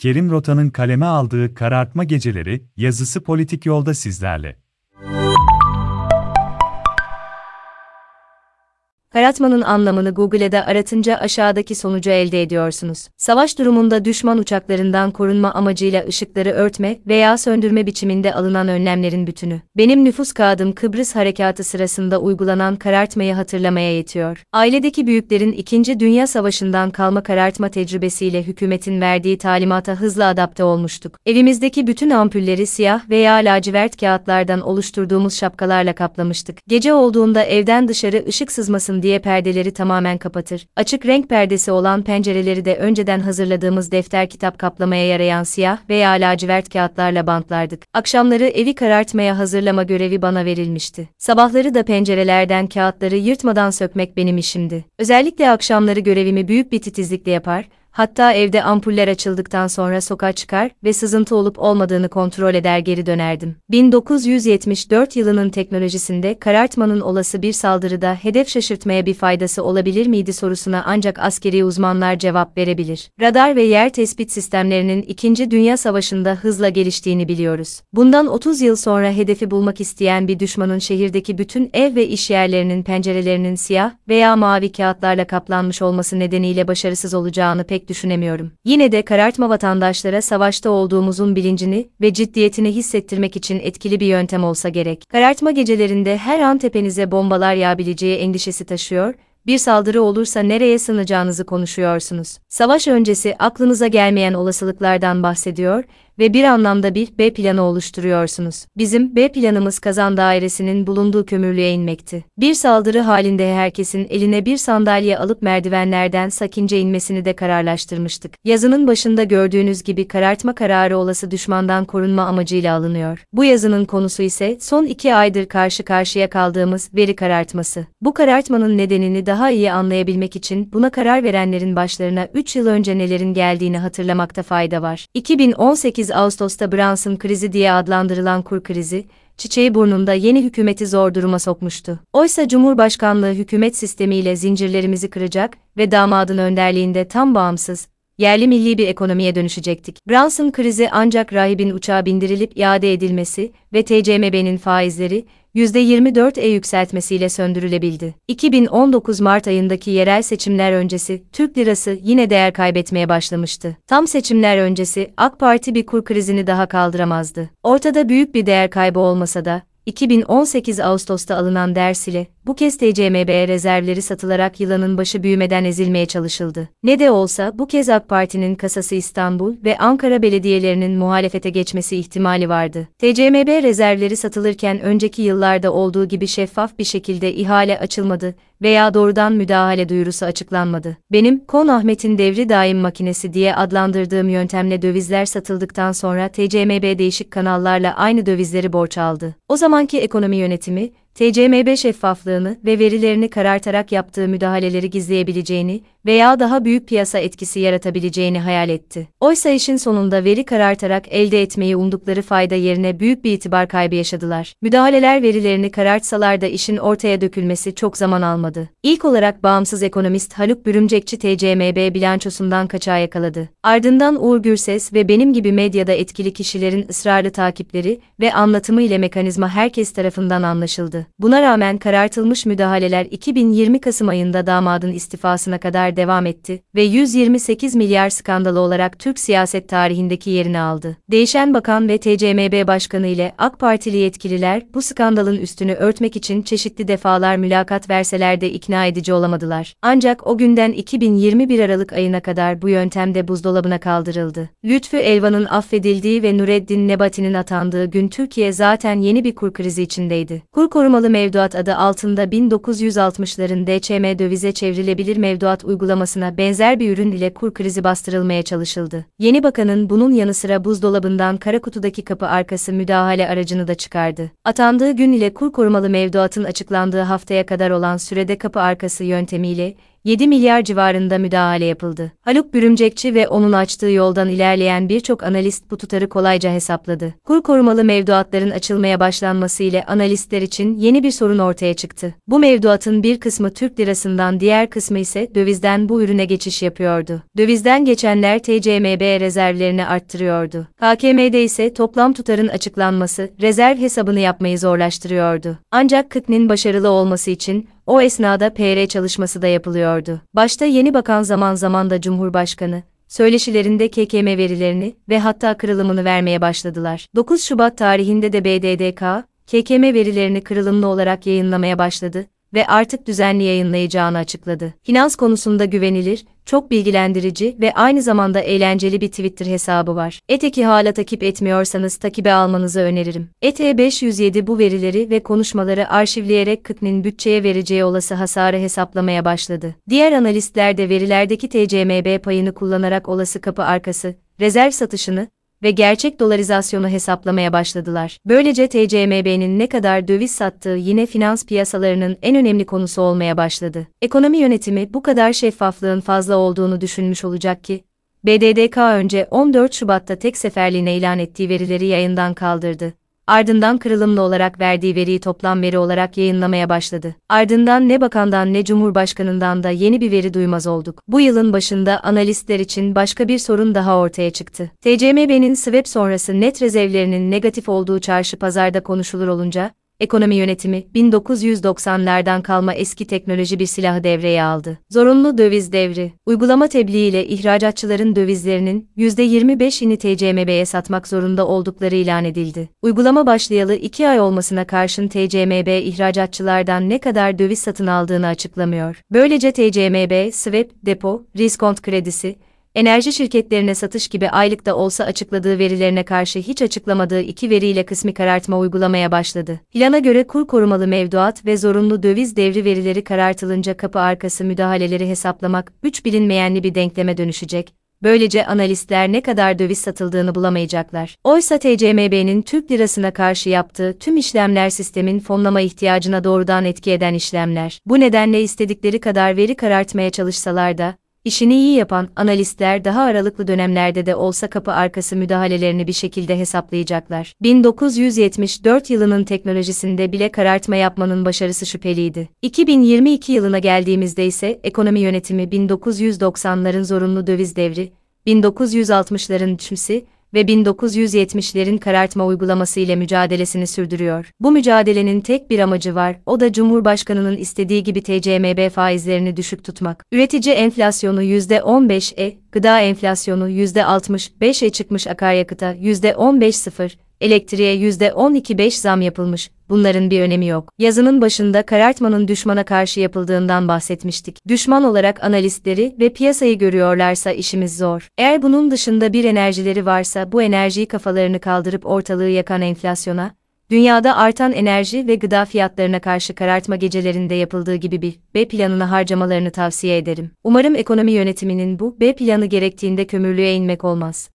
Kerim Rota'nın kaleme aldığı Karartma Geceleri yazısı politik yolda sizlerle. Karartmanın anlamını Google'da aratınca aşağıdaki sonucu elde ediyorsunuz. Savaş durumunda düşman uçaklarından korunma amacıyla ışıkları örtme veya söndürme biçiminde alınan önlemlerin bütünü. Benim nüfus kağıdım Kıbrıs Harekatı sırasında uygulanan karartmayı hatırlamaya yetiyor. Ailedeki büyüklerin 2. Dünya Savaşı'ndan kalma karartma tecrübesiyle hükümetin verdiği talimata hızla adapte olmuştuk. Evimizdeki bütün ampulleri siyah veya lacivert kağıtlardan oluşturduğumuz şapkalarla kaplamıştık. Gece olduğunda evden dışarı ışık diye perdeleri tamamen kapatır. Açık renk perdesi olan pencereleri de önceden hazırladığımız defter kitap kaplamaya yarayan siyah veya lacivert kağıtlarla bantlardık. Akşamları evi karartmaya hazırlama görevi bana verilmişti. Sabahları da pencerelerden kağıtları yırtmadan sökmek benim işimdi. Özellikle akşamları görevimi büyük bir titizlikle yapar, Hatta evde ampuller açıldıktan sonra sokağa çıkar ve sızıntı olup olmadığını kontrol eder geri dönerdim. 1974 yılının teknolojisinde karartmanın olası bir saldırıda hedef şaşırtmaya bir faydası olabilir miydi sorusuna ancak askeri uzmanlar cevap verebilir. Radar ve yer tespit sistemlerinin 2. Dünya Savaşı'nda hızla geliştiğini biliyoruz. Bundan 30 yıl sonra hedefi bulmak isteyen bir düşmanın şehirdeki bütün ev ve iş yerlerinin pencerelerinin siyah veya mavi kağıtlarla kaplanmış olması nedeniyle başarısız olacağını pek pek düşünemiyorum. Yine de karartma vatandaşlara savaşta olduğumuzun bilincini ve ciddiyetini hissettirmek için etkili bir yöntem olsa gerek. Karartma gecelerinde her an tepenize bombalar yağabileceği endişesi taşıyor bir saldırı olursa nereye sığınacağınızı konuşuyorsunuz. Savaş öncesi aklınıza gelmeyen olasılıklardan bahsediyor ve bir anlamda bir B planı oluşturuyorsunuz. Bizim B planımız kazan dairesinin bulunduğu kömürlüğe inmekti. Bir saldırı halinde herkesin eline bir sandalye alıp merdivenlerden sakince inmesini de kararlaştırmıştık. Yazının başında gördüğünüz gibi karartma kararı olası düşmandan korunma amacıyla alınıyor. Bu yazının konusu ise son iki aydır karşı karşıya kaldığımız veri karartması. Bu karartmanın nedenini daha iyi anlayabilmek için buna karar verenlerin başlarına 3 yıl önce nelerin geldiğini hatırlamakta fayda var. 2018 Ağustos'ta Brunson krizi diye adlandırılan kur krizi, çiçeği burnunda yeni hükümeti zor duruma sokmuştu. Oysa Cumhurbaşkanlığı hükümet sistemiyle zincirlerimizi kıracak ve damadın önderliğinde tam bağımsız, yerli milli bir ekonomiye dönüşecektik. Brunson krizi ancak rahibin uçağa bindirilip iade edilmesi ve TCMB'nin faizleri, %24'e yükseltmesiyle söndürülebildi. 2019 Mart ayındaki yerel seçimler öncesi Türk lirası yine değer kaybetmeye başlamıştı. Tam seçimler öncesi AK Parti bir kur krizini daha kaldıramazdı. Ortada büyük bir değer kaybı olmasa da 2018 Ağustos'ta alınan ders ile bu kez TCMB rezervleri satılarak yılanın başı büyümeden ezilmeye çalışıldı. Ne de olsa bu kez AK Parti'nin kasası İstanbul ve Ankara belediyelerinin muhalefete geçmesi ihtimali vardı. TCMB rezervleri satılırken önceki yıllarda olduğu gibi şeffaf bir şekilde ihale açılmadı veya doğrudan müdahale duyurusu açıklanmadı. Benim Kon Ahmet'in devri daim makinesi diye adlandırdığım yöntemle dövizler satıldıktan sonra TCMB değişik kanallarla aynı dövizleri borç aldı. O zamanki ekonomi yönetimi TCMB şeffaflığını ve verilerini karartarak yaptığı müdahaleleri gizleyebileceğini veya daha büyük piyasa etkisi yaratabileceğini hayal etti. Oysa işin sonunda veri karartarak elde etmeyi umdukları fayda yerine büyük bir itibar kaybı yaşadılar. Müdahaleler verilerini karartsalar da işin ortaya dökülmesi çok zaman almadı. İlk olarak bağımsız ekonomist Haluk Bürümcekçi TCMB bilançosundan kaçağı yakaladı. Ardından Uğur Gürses ve benim gibi medyada etkili kişilerin ısrarlı takipleri ve anlatımı ile mekanizma herkes tarafından anlaşıldı. Buna rağmen karartılmış müdahaleler 2020 Kasım ayında damadın istifasına kadar devam etti ve 128 milyar skandalı olarak Türk siyaset tarihindeki yerini aldı. Değişen bakan ve TCMB başkanı ile AK Partili yetkililer bu skandalın üstünü örtmek için çeşitli defalar mülakat verseler de ikna edici olamadılar. Ancak o günden 2021 Aralık ayına kadar bu yöntemde buzdolabına kaldırıldı. Lütfü Elvan'ın affedildiği ve Nureddin Nebati'nin atandığı gün Türkiye zaten yeni bir kur krizi içindeydi. Kur korumalı mevduat adı altında 1960'ların DCM dövize çevrilebilir mevduat uygulamasına benzer bir ürün ile kur krizi bastırılmaya çalışıldı. Yeni bakanın bunun yanı sıra buzdolabından kara kutudaki kapı arkası müdahale aracını da çıkardı. Atandığı gün ile kur korumalı mevduatın açıklandığı haftaya kadar olan sürede kapı arkası yöntemiyle 7 milyar civarında müdahale yapıldı. Haluk Bürümcekçi ve onun açtığı yoldan ilerleyen birçok analist bu tutarı kolayca hesapladı. Kur korumalı mevduatların açılmaya başlanması ile analistler için yeni bir sorun ortaya çıktı. Bu mevduatın bir kısmı Türk lirasından diğer kısmı ise dövizden bu ürüne geçiş yapıyordu. Dövizden geçenler TCMB rezervlerini arttırıyordu. KKM'de ise toplam tutarın açıklanması rezerv hesabını yapmayı zorlaştırıyordu. Ancak KKN'in başarılı olması için o esnada PR çalışması da yapılıyordu. Başta yeni bakan zaman zaman da Cumhurbaşkanı, söyleşilerinde KKM verilerini ve hatta kırılımını vermeye başladılar. 9 Şubat tarihinde de BDDK, KKM verilerini kırılımlı olarak yayınlamaya başladı ve artık düzenli yayınlayacağını açıkladı. Finans konusunda güvenilir, çok bilgilendirici ve aynı zamanda eğlenceli bir Twitter hesabı var. Eteki hala takip etmiyorsanız takibe almanızı öneririm. ET507 bu verileri ve konuşmaları arşivleyerek KKN'in bütçeye vereceği olası hasarı hesaplamaya başladı. Diğer analistler de verilerdeki TCMB payını kullanarak olası kapı arkası, rezerv satışını, ve gerçek dolarizasyonu hesaplamaya başladılar. Böylece TCMB'nin ne kadar döviz sattığı yine finans piyasalarının en önemli konusu olmaya başladı. Ekonomi yönetimi bu kadar şeffaflığın fazla olduğunu düşünmüş olacak ki, BDDK önce 14 Şubat'ta tek seferliğine ilan ettiği verileri yayından kaldırdı. Ardından kırılımlı olarak verdiği veriyi toplam veri olarak yayınlamaya başladı. Ardından ne bakandan ne cumhurbaşkanından da yeni bir veri duymaz olduk. Bu yılın başında analistler için başka bir sorun daha ortaya çıktı. TCMB'nin swap sonrası net rezervlerinin negatif olduğu çarşı pazarda konuşulur olunca, ekonomi yönetimi 1990'lardan kalma eski teknoloji bir silahı devreye aldı. Zorunlu döviz devri. Uygulama tebliğiyle ihracatçıların dövizlerinin %25'ini TCMB'ye satmak zorunda oldukları ilan edildi. Uygulama başlayalı 2 ay olmasına karşın TCMB ihracatçılardan ne kadar döviz satın aldığını açıklamıyor. Böylece TCMB, swap, depo, riskont kredisi, enerji şirketlerine satış gibi aylıkta olsa açıkladığı verilerine karşı hiç açıklamadığı iki veriyle kısmi karartma uygulamaya başladı. Plana göre kur korumalı mevduat ve zorunlu döviz devri verileri karartılınca kapı arkası müdahaleleri hesaplamak üç bilinmeyenli bir denkleme dönüşecek. Böylece analistler ne kadar döviz satıldığını bulamayacaklar. Oysa TCMB'nin Türk lirasına karşı yaptığı tüm işlemler sistemin fonlama ihtiyacına doğrudan etki eden işlemler. Bu nedenle istedikleri kadar veri karartmaya çalışsalar da, İşini iyi yapan analistler daha aralıklı dönemlerde de olsa kapı arkası müdahalelerini bir şekilde hesaplayacaklar. 1974 yılının teknolojisinde bile karartma yapmanın başarısı şüpheliydi. 2022 yılına geldiğimizde ise ekonomi yönetimi 1990'ların zorunlu döviz devri, 1960'ların çümsi, ve 1970'lerin karartma uygulaması ile mücadelesini sürdürüyor. Bu mücadelenin tek bir amacı var, o da Cumhurbaşkanının istediği gibi TCMB faizlerini düşük tutmak. Üretici enflasyonu %15'e, gıda enflasyonu %65'e çıkmış akaryakıta %15.0, elektriğe %12.5 zam yapılmış, bunların bir önemi yok. Yazının başında karartmanın düşmana karşı yapıldığından bahsetmiştik. Düşman olarak analistleri ve piyasayı görüyorlarsa işimiz zor. Eğer bunun dışında bir enerjileri varsa bu enerjiyi kafalarını kaldırıp ortalığı yakan enflasyona, dünyada artan enerji ve gıda fiyatlarına karşı karartma gecelerinde yapıldığı gibi bir B planını harcamalarını tavsiye ederim. Umarım ekonomi yönetiminin bu B planı gerektiğinde kömürlüğe inmek olmaz.